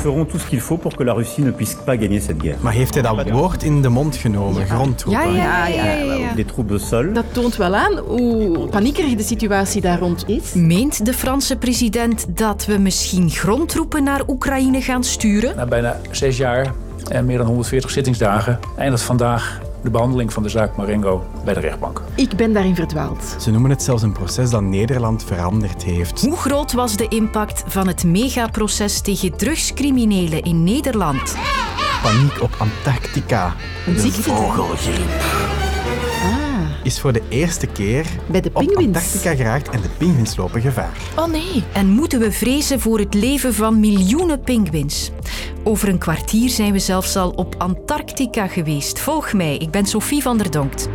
Ferons tout ce qu'il faut pour que la Russie ne puisse pas gagner cette guerre. Maar heeft hij dat woord in de mond genomen? Grondtroepen. Ja, ja, ja. ja, troupes au sol. Dat toont wel aan hoe paniekerig de situatie daar rond is. Meent de Franse president dat we misschien grondtroepen naar Oekraïne gaan sturen? Na bijna zes jaar en meer dan 140 zittingsdagen eindigt vandaag de behandeling van de zaak Marengo bij de rechtbank. Ik ben daarin verdwaald. Ze noemen het zelfs een proces dat Nederland veranderd heeft. Hoe groot was de impact van het megaproces tegen drugscriminelen in Nederland? Paniek op Antarctica. Een ziekte. Vogelgriep is voor de eerste keer Bij de op pinguïns. Antarctica geraakt en de pinguïns lopen gevaar. Oh nee. En moeten we vrezen voor het leven van miljoenen pinguïns? Over een kwartier zijn we zelfs al op Antarctica geweest. Volg mij, ik ben Sophie van der Donkt.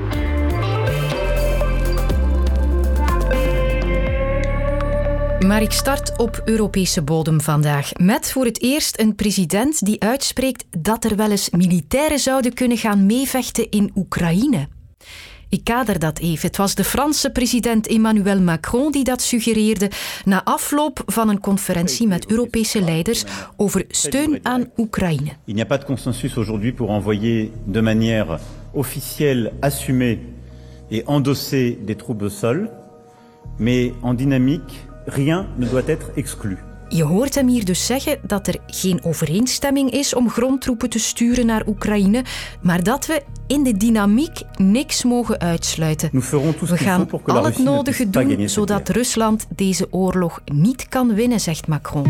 Maar ik start op Europese bodem vandaag. Met voor het eerst een president die uitspreekt dat er wel eens militairen zouden kunnen gaan meevechten in Oekraïne. Ik kader dat even. Het was de Franse president Emmanuel Macron die dat suggereerde na afloop van een conferentie met Europese leiders over steun aan Oekraïne. Il n'y a pas de consensus aujourd'hui pour envoyer de manière officielle, assumée et endossée des troupes au sol, mais en dynamique, rien ne doit être exclu. Je hoort hem hier dus zeggen dat er geen overeenstemming is om grondtroepen te sturen naar Oekraïne, maar dat we in de dynamiek niks mogen uitsluiten. We gaan al het nodige doen zodat. Rusland deze oorlog niet kan winnen, zegt Macron.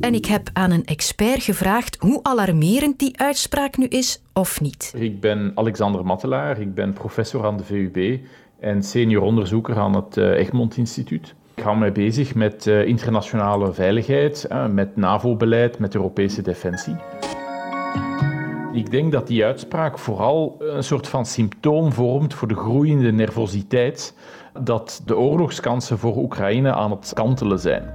En ik heb aan een expert gevraagd hoe alarmerend die uitspraak nu is of niet. Ik ben Alexander Mattelaar, ik ben professor aan de VUB en senior onderzoeker aan het eh, Egmont Instituut. Ik hou mij bezig met eh, internationale veiligheid, eh, met NAVO-beleid, met Europese defensie. Ik denk dat die uitspraak vooral een soort van symptoom vormt voor de groeiende nervositeit dat de oorlogskansen voor Oekraïne aan het kantelen zijn.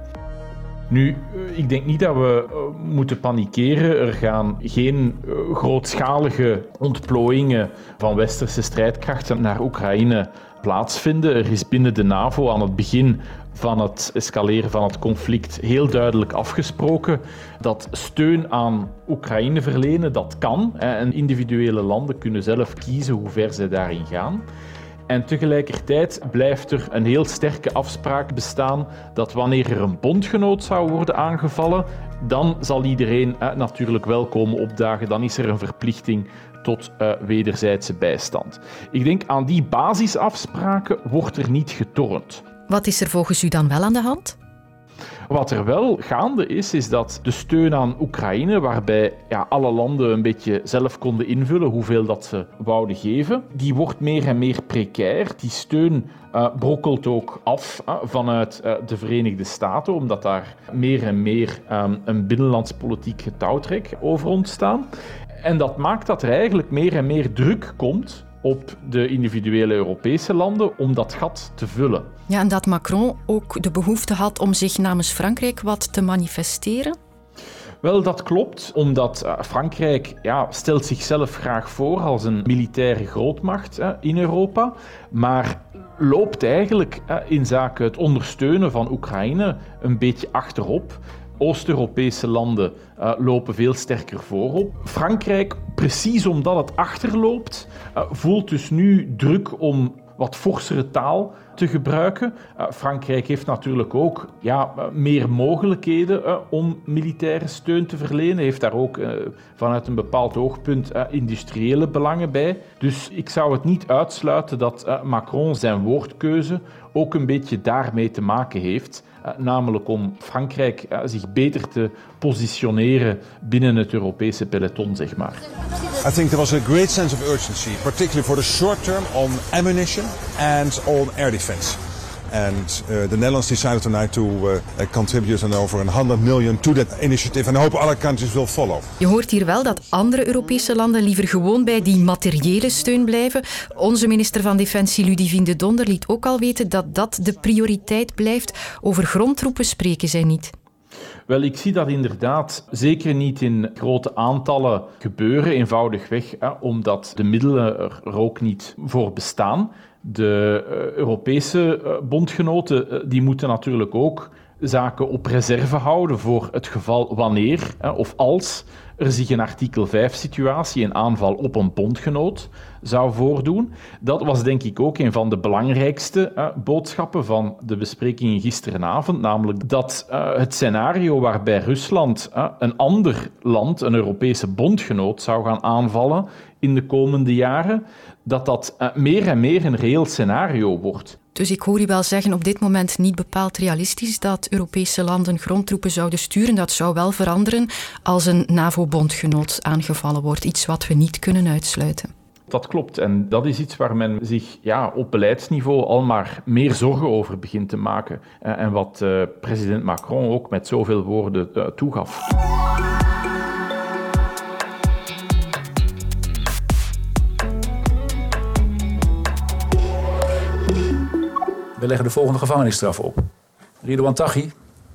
Nu, eh, ik denk niet dat we moeten panikeren. Er gaan geen grootschalige ontplooiingen van westerse strijdkrachten naar Oekraïne plaatsvinden. Er is binnen de NAVO aan het begin van het escaleren van het conflict heel duidelijk afgesproken dat steun aan Oekraïne verlenen, dat kan. En individuele landen kunnen zelf kiezen hoe ver zij daarin gaan. En tegelijkertijd blijft er een heel sterke afspraak bestaan dat wanneer er een bondgenoot zou worden aangevallen, dan zal iedereen eh, natuurlijk wel komen opdagen. Dan is er een verplichting tot eh, wederzijdse bijstand. Ik denk aan die basisafspraken wordt er niet getornd. Wat is er volgens u dan wel aan de hand? Wat er wel gaande is, is dat de steun aan Oekraïne, waarbij ja, alle landen een beetje zelf konden invullen hoeveel dat ze wouden geven, die wordt meer en meer precair. Die steun eh, brokkelt ook af eh, vanuit de Verenigde Staten, omdat daar meer en meer ehm, een binnenlandspolitiek getouwtrek over ontstaan. En dat maakt dat er eigenlijk meer en meer druk komt op de individuele Europese landen om dat gat te vullen. Ja, en dat Macron ook de behoefte had om zich namens Frankrijk wat te manifesteren? Wel, dat klopt, omdat eh, Frankrijk ja, stelt zichzelf graag voor als een militaire grootmacht eh, in Europa, maar loopt eigenlijk eh, in zaken het ondersteunen van Oekraïne een beetje achterop. Oost-Europese landen eh, lopen veel sterker voorop. Frankrijk, precies omdat het achterloopt, eh, voelt dus nu druk om wat forsere taal te gebruiken. Uh, Frankrijk heeft natuurlijk ook ja, meer mogelijkheden om militaire steun te verlenen. Heeft daar ook vanuit een bepaald oogpunt industriële belangen bij. Dus ik zou het niet uitsluiten dat Macron zijn woordkeuze ook een beetje daarmee te maken heeft. namelijk om Frankrijk zich beter te positioneren binnen het Europese peloton, zeg maar. I think there was a great sense of urgency, particularly for the short term on ammunition and on air defense. And uh, the Netherlands decided tonight to uh, contribute an over 100 million to that initiative and I hope other countries will follow. Je hoort hier wel dat andere Europese landen liever gewoon bij die materiële steun blijven. Onze minister van Defensie Ludivine de Donder liet ook al weten dat dat de prioriteit blijft. Over grondtroepen spreken zij niet. Wel, ik zie dat inderdaad zeker niet in grote aantallen gebeuren, eenvoudigweg, hè, omdat de middelen er ook niet voor bestaan. De uh, Europese uh, bondgenoten uh, die moeten natuurlijk ook zaken op reserve houden voor het geval wanneer of als er zich een artikel 5-situatie, een aanval op een bondgenoot, zou voordoen. Dat was denk ik ook een van de belangrijkste boodschappen van de besprekingen gisterenavond, namelijk dat het scenario waarbij Rusland een ander land, een Europese bondgenoot, zou gaan aanvallen in de komende jaren, dat dat meer en meer een reëel scenario wordt. Dus ik hoor u wel zeggen, op dit moment niet bepaald realistisch dat Europese landen grondtroepen zouden sturen. Dat zou wel veranderen als een NAVO-bondgenoot aangevallen wordt. Iets wat we niet kunnen uitsluiten. Dat klopt. En dat is iets waar men zich ja, op beleidsniveau al maar meer zorgen over begint te maken. Eh, en wat uh, president Macron ook met zoveel woorden toegaf. We leggen de volgende gevangenisstraf op. Ridouan Taghi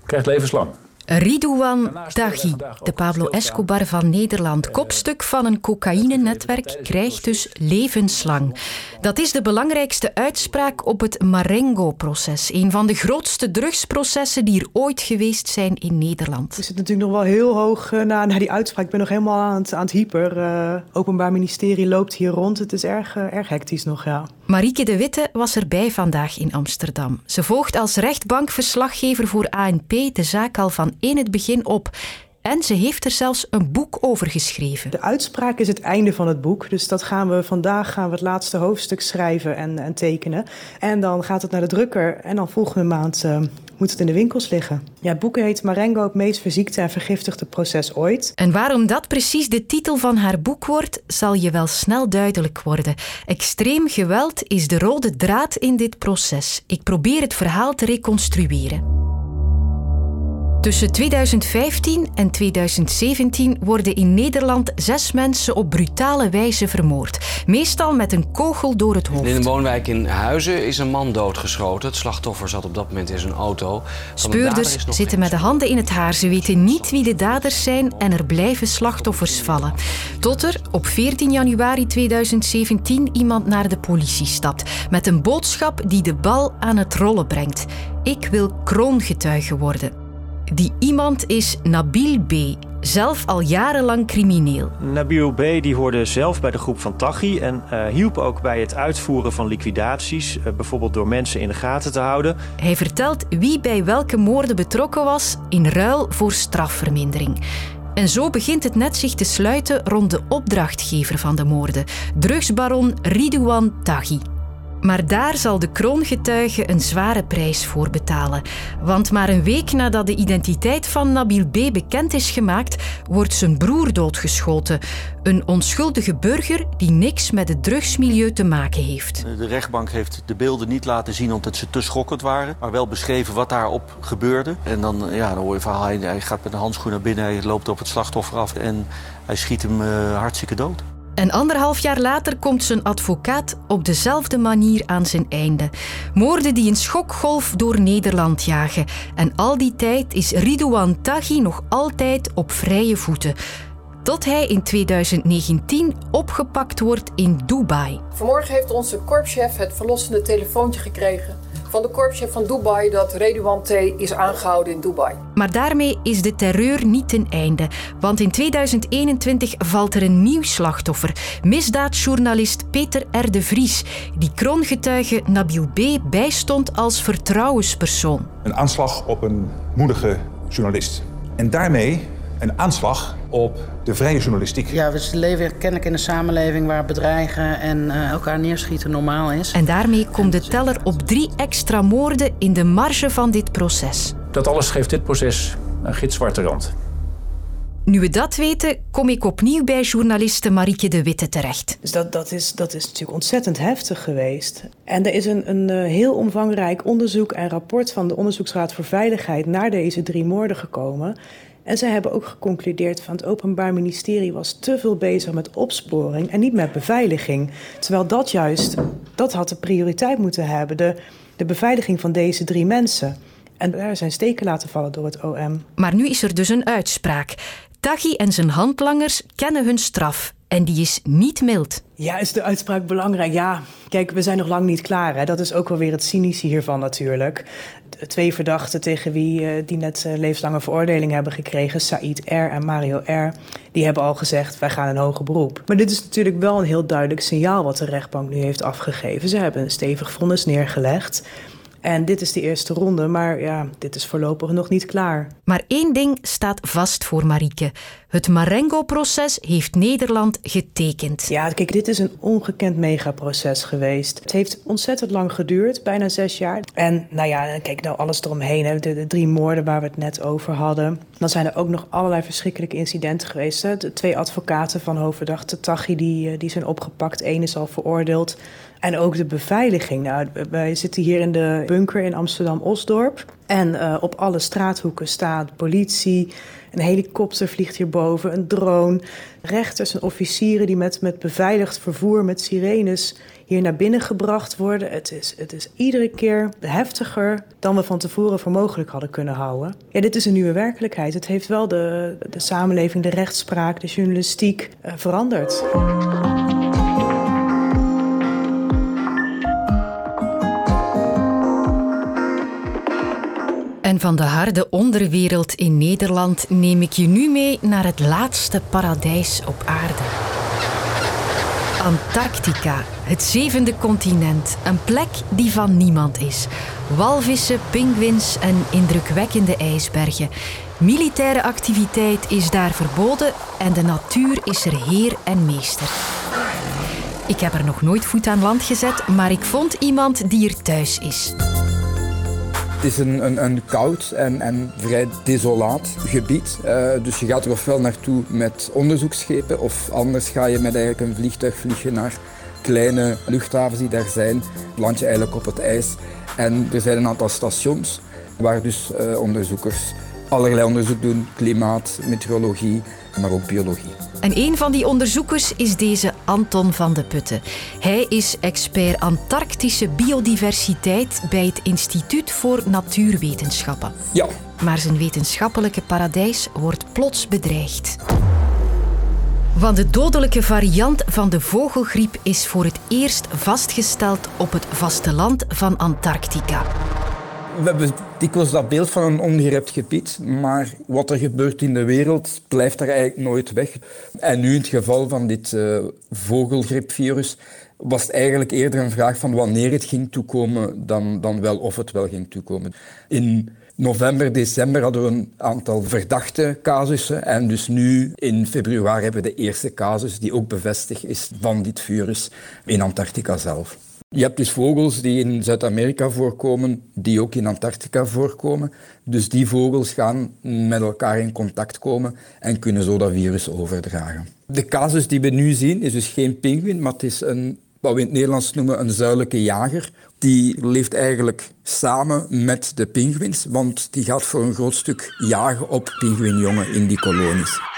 krijgt levenslang. Ridouan Taghi, de Pablo Escobar van Nederland, kopstuk van een cocaïnenetwerk, krijgt dus levenslang. Dat is de belangrijkste uitspraak op het Marengo-proces. Een van de grootste drugsprocessen die er ooit geweest zijn in Nederland. We zitten natuurlijk nog wel heel hoog uh, na, na die uitspraak. Ik ben nog helemaal aan het, aan het hyper. Uh, Openbaar Ministerie loopt hier rond. Het is erg, uh, erg hectisch nog, ja. Marieke de Witte was erbij vandaag in Amsterdam. Ze volgt als rechtbankverslaggever voor ANP de zaak al van in het begin op. En ze heeft er zelfs een boek over geschreven. De uitspraak is het einde van het boek. Dus dat gaan we vandaag gaan we het laatste hoofdstuk schrijven en, en tekenen. En dan gaat het naar de drukker. En dan volgende maand uh, moet het in de winkels liggen. Ja, het boek heet Marengo, het meest verziekte en vergiftigde proces ooit. En waarom dat precies de titel van haar boek wordt, zal je wel snel duidelijk worden. Extreem geweld is de rode draad in dit proces. Ik probeer het verhaal te reconstrueren. Tussen 2015 en 2017 worden in Nederland zes mensen op brutale wijze vermoord. Meestal met een kogel door het hoofd. In een woonwijk in Huizen is een man doodgeschoten. Het slachtoffer zat op dat moment in zijn auto. Speurders zitten met de handen in het haar. Ze weten niet wie de daders zijn en er blijven slachtoffers vallen. Tot er op 14 januari 2017 iemand naar de politie stapt. Met een boodschap die de bal aan het rollen brengt. Ik wil kroongetuige worden. Die iemand is Nabil B., zelf al jarenlang crimineel. Nabil B. die hoorde zelf bij de groep van Taghi en uh, hielp ook bij het uitvoeren van liquidaties, uh, bijvoorbeeld door mensen in de gaten te houden. Hij vertelt wie bij welke moorden betrokken was in ruil voor strafvermindering. En zo begint het net zich te sluiten rond de opdrachtgever van de moorden, drugsbaron Ridouan Taghi. Maar daar zal de kroongetuige een zware prijs voor betalen. Want maar een week nadat de identiteit van Nabil B. bekend is gemaakt, wordt zijn broer doodgeschoten. Een onschuldige burger die niks met het drugsmilieu te maken heeft. De rechtbank heeft de beelden niet laten zien omdat ze te schokkend waren. Maar wel beschreven wat daarop gebeurde. En dan, ja, dan hoor je verhaal, hij gaat met een handschoen naar binnen, hij loopt op het slachtoffer af en hij schiet hem uh, hartstikke dood. En anderhalf jaar later komt zijn advocaat op dezelfde manier aan zijn einde. Moorden die een schokgolf door Nederland jagen. En al die tijd is Ridouan Taghi nog altijd op vrije voeten. Tot hij in 2019 opgepakt wordt in Dubai. Vanmorgen heeft onze korpschef het verlossende telefoontje gekregen van de korpschef van Dubai dat Redouan T. is aangehouden in Dubai. Maar daarmee is de terreur niet ten einde. Want in 2021 valt er een nieuw slachtoffer. Misdaadjournalist Peter R. de Vries, die kroongetuige Nabil B. bijstond als vertrouwenspersoon. Een aanslag op een moedige journalist. En daarmee een aanslag op de vrije journalistiek. Ja, we leven kennelijk in een samenleving waar bedreigen en uh, elkaar neerschieten normaal is. En daarmee komt de teller op drie extra moorden in de marge van dit proces. Dat alles geeft dit proces een gitzwarte rand. Nu we dat weten, kom ik opnieuw bij journaliste Marieke de Witte terecht. Dus dat, dat, is, dat is natuurlijk ontzettend heftig geweest. En er is een, een uh, heel omvangrijk onderzoek en rapport van de Onderzoeksraad voor Veiligheid naar deze drie moorden gekomen. En zij hebben ook geconcludeerd van het Openbaar Ministerie was te veel bezig met opsporing en niet met beveiliging. Terwijl dat juist, dat had de prioriteit moeten hebben, de, de beveiliging van deze drie mensen. En daar zijn steken laten vallen door het OM. Maar nu is er dus een uitspraak. Taghi en zijn handlangers kennen hun straf. En die is niet mild. Ja, is de uitspraak belangrijk? Ja, kijk, we zijn nog lang niet klaar. Hè? Dat is ook wel weer het cynische hiervan natuurlijk. twee verdachten tegen wie uh, die net uh, levenslange veroordeling hebben gekregen, Said R. en Mario R., die hebben al gezegd, wij gaan een hoger beroep. Maar dit is natuurlijk wel een heel duidelijk signaal wat de rechtbank nu heeft afgegeven. Ze hebben een stevig vonnis neergelegd. En dit is de eerste ronde, maar ja, dit is voorlopig nog niet klaar. Maar één ding staat vast voor Marieke. Het Marengo-proces heeft Nederland getekend. Ja, kijk, dit is een ongekend megaproces geweest. Het heeft ontzettend lang geduurd, bijna zes jaar. En nou ja, kijk nou alles eromheen. De, de drie moorden waar we het net over hadden. Dan zijn er ook nog allerlei verschrikkelijke incidenten geweest. Hè. De twee advocaten van hoofdverdachte Tachi die, eh, die zijn opgepakt. Eén is al veroordeeld. En ook de beveiliging. Nou, wij zitten hier in de bunker in Amsterdam-Osdorp. En uh, op alle straathoeken staat politie. Een helikopter vliegt hierboven, een drone. Rechters en officieren die met, met beveiligd vervoer, met sirenes hier naar binnen gebracht worden. Het is, het is iedere keer heftiger dan we van tevoren voor mogelijk hadden kunnen houden. Ja, dit is een nieuwe werkelijkheid. Het heeft wel de, de samenleving, de rechtspraak, de journalistiek uh, veranderd. En van de harde onderwereld in Nederland neem ik je nu mee naar het laatste paradijs op aarde. Antarctica, het zevende continent. Een plek die van niemand is. Walvissen, pinguïns en indrukwekkende ijsbergen. Militaire activiteit is daar verboden en de natuur is er heer en meester. Ik heb er nog nooit voet aan land gezet, maar ik vond iemand die er thuis is. Het is een, een, een koud en, en, vrij desolaat gebied. Uh, dus je gaat er ofwel naartoe met onderzoeksschepen of anders ga je met eigenlijk een vliegtuig vliegen naar kleine luchthavens die daar zijn. Land je eigenlijk op het ijs. En er zijn een aantal stations waar dus uh, onderzoekers allerlei onderzoek doen. Klimaat, meteorologie, maar ook biologie. En een van die onderzoekers is deze Anton van de Putten. Hij is expert Antarctische biodiversiteit bij het Instituut voor Natuurwetenschappen. Ja. Maar zijn wetenschappelijke paradijs wordt plots bedreigd. Want de dodelijke variant van de vogelgriep is voor het eerst vastgesteld op het vasteland van Antarctica we hebben dikwijls dat beeld van een ongerept gebied, maar wat er gebeurt in de wereld blijft er eigenlijk nooit weg. En nu in het geval van dit uh, vogelgriepvirus was het eigenlijk eerder een vraag van wanneer het ging toekomen dan, dan wel of het wel ging toekomen. In november, december hadden we een aantal verdachte casussen en dus nu in februari hebben we de eerste casus die ook bevestigd is van dit virus in Antarctica zelf. Je hebt dus vogels die in Zuid-Amerika voorkomen, die ook in Antarctica voorkomen. Dus die vogels gaan met elkaar in contact komen en kunnen zo dat virus overdragen. De casus die we nu zien is dus geen pinguïn, maar het is een, wat we in het Nederlands noemen een zuidelijke jager. Die leeft eigenlijk samen met de pinguïns, want die gaat voor een groot stuk jagen op pinguïnjongen in die kolonies.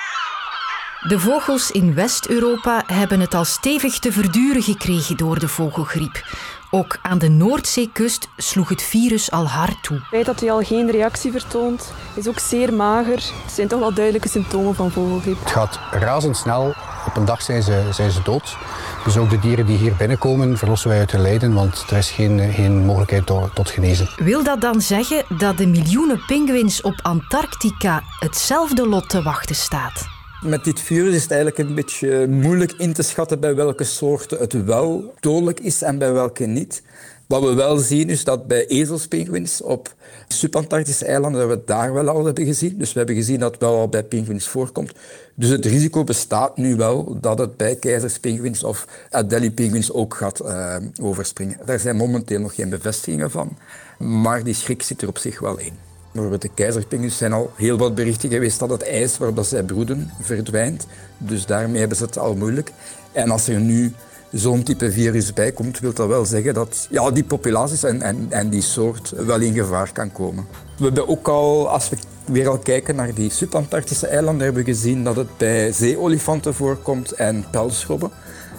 De vogels in West-Europa hebben het al stevig te verduren gekregen door de vogelgriep. Ook aan de Noordzeekust sloeg het virus al hard toe. Het feit dat hij al geen reactie vertoont, is ook zeer mager. Het zijn toch wel duidelijke symptomen van vogelgriep. Het gaat razendsnel. Op een dag zijn ze, zijn ze dood. Dus ook de dieren die hier binnenkomen verlossen wij uit hun lijden, want er is geen, geen mogelijkheid tot, tot genezen. Wil dat dan zeggen dat de miljoenen pinguïns op Antarctica hetzelfde lot te wachten staat? Met dit virus is het eigenlijk een beetje moeilijk in te schatten bij welke soorten het wel dodelijk is en bij welke niet. Wat we wel zien is dat bij ezelspinguïns op subantarctische eilanden, dat we het daar wel al hebben gezien. Dus we hebben gezien dat het wel al bij pinguïns voorkomt. Dus het risico bestaat nu wel dat het bij keizerspinguïns of Adelie-pinguïns ook gaat uh, overspringen. Daar zijn momenteel nog geen bevestigingen van, maar die schrik zit er op zich wel in. Bijvoorbeeld de keizerpinguïns zijn al heel wat berichten geweest dat het ijs waarop zij broeden verdwijnt. Dus daarmee hebben ze het al moeilijk. En als er nu zo'n type virus bij komt, wil dat wel zeggen dat ja, die populaties en, en, en die soort wel in gevaar kan komen. We hebben ook al, als we weer al kijken naar die subantarctische eilanden, hebben we gezien dat het bij zeeolifanten voorkomt en pelsschrobben.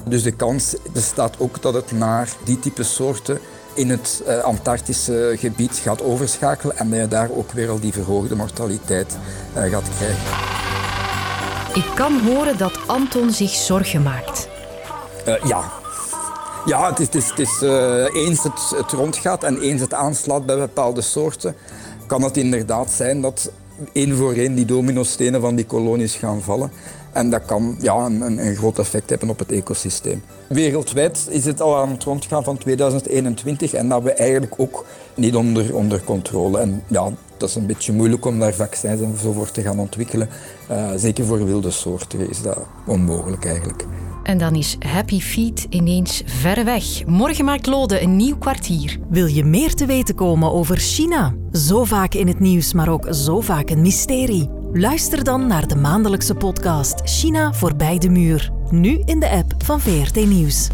Dus de kans bestaat ook dat het naar die type soorten in het uh, Antarctische gebied gaat overschakelen en dat je daar ook weer al die verhoogde mortaliteit uh, gaat krijgen. Ik kan horen dat Anton zich zorgen maakt. Uh, ja. Ja, het is, het is, het is eens het, het rondgaat en eens het aanslaat bij bepaalde soorten, kan het inderdaad zijn dat één voor één die dominostenen van die kolonies gaan vallen. En dat kan ja, een, een, groot effect hebben op het ecosysteem. Wereldwijd is het al aan het rondgaan van 2021 en dat we eigenlijk ook niet onder, onder controle. En ja, dat is een beetje moeilijk om daar vaccins en zo voor te gaan ontwikkelen. Uh, zeker voor wilde soorten is dat onmogelijk eigenlijk. En dan is Happy Feet ineens ver weg. Morgen maakt Lode een nieuw kwartier. Wil je meer te weten komen over China? Zo vaak in het nieuws, maar ook zo vaak een mysterie. Luister dan naar de maandelijkse podcast China voorbij de muur. Nu in de app van VRT Nieuws.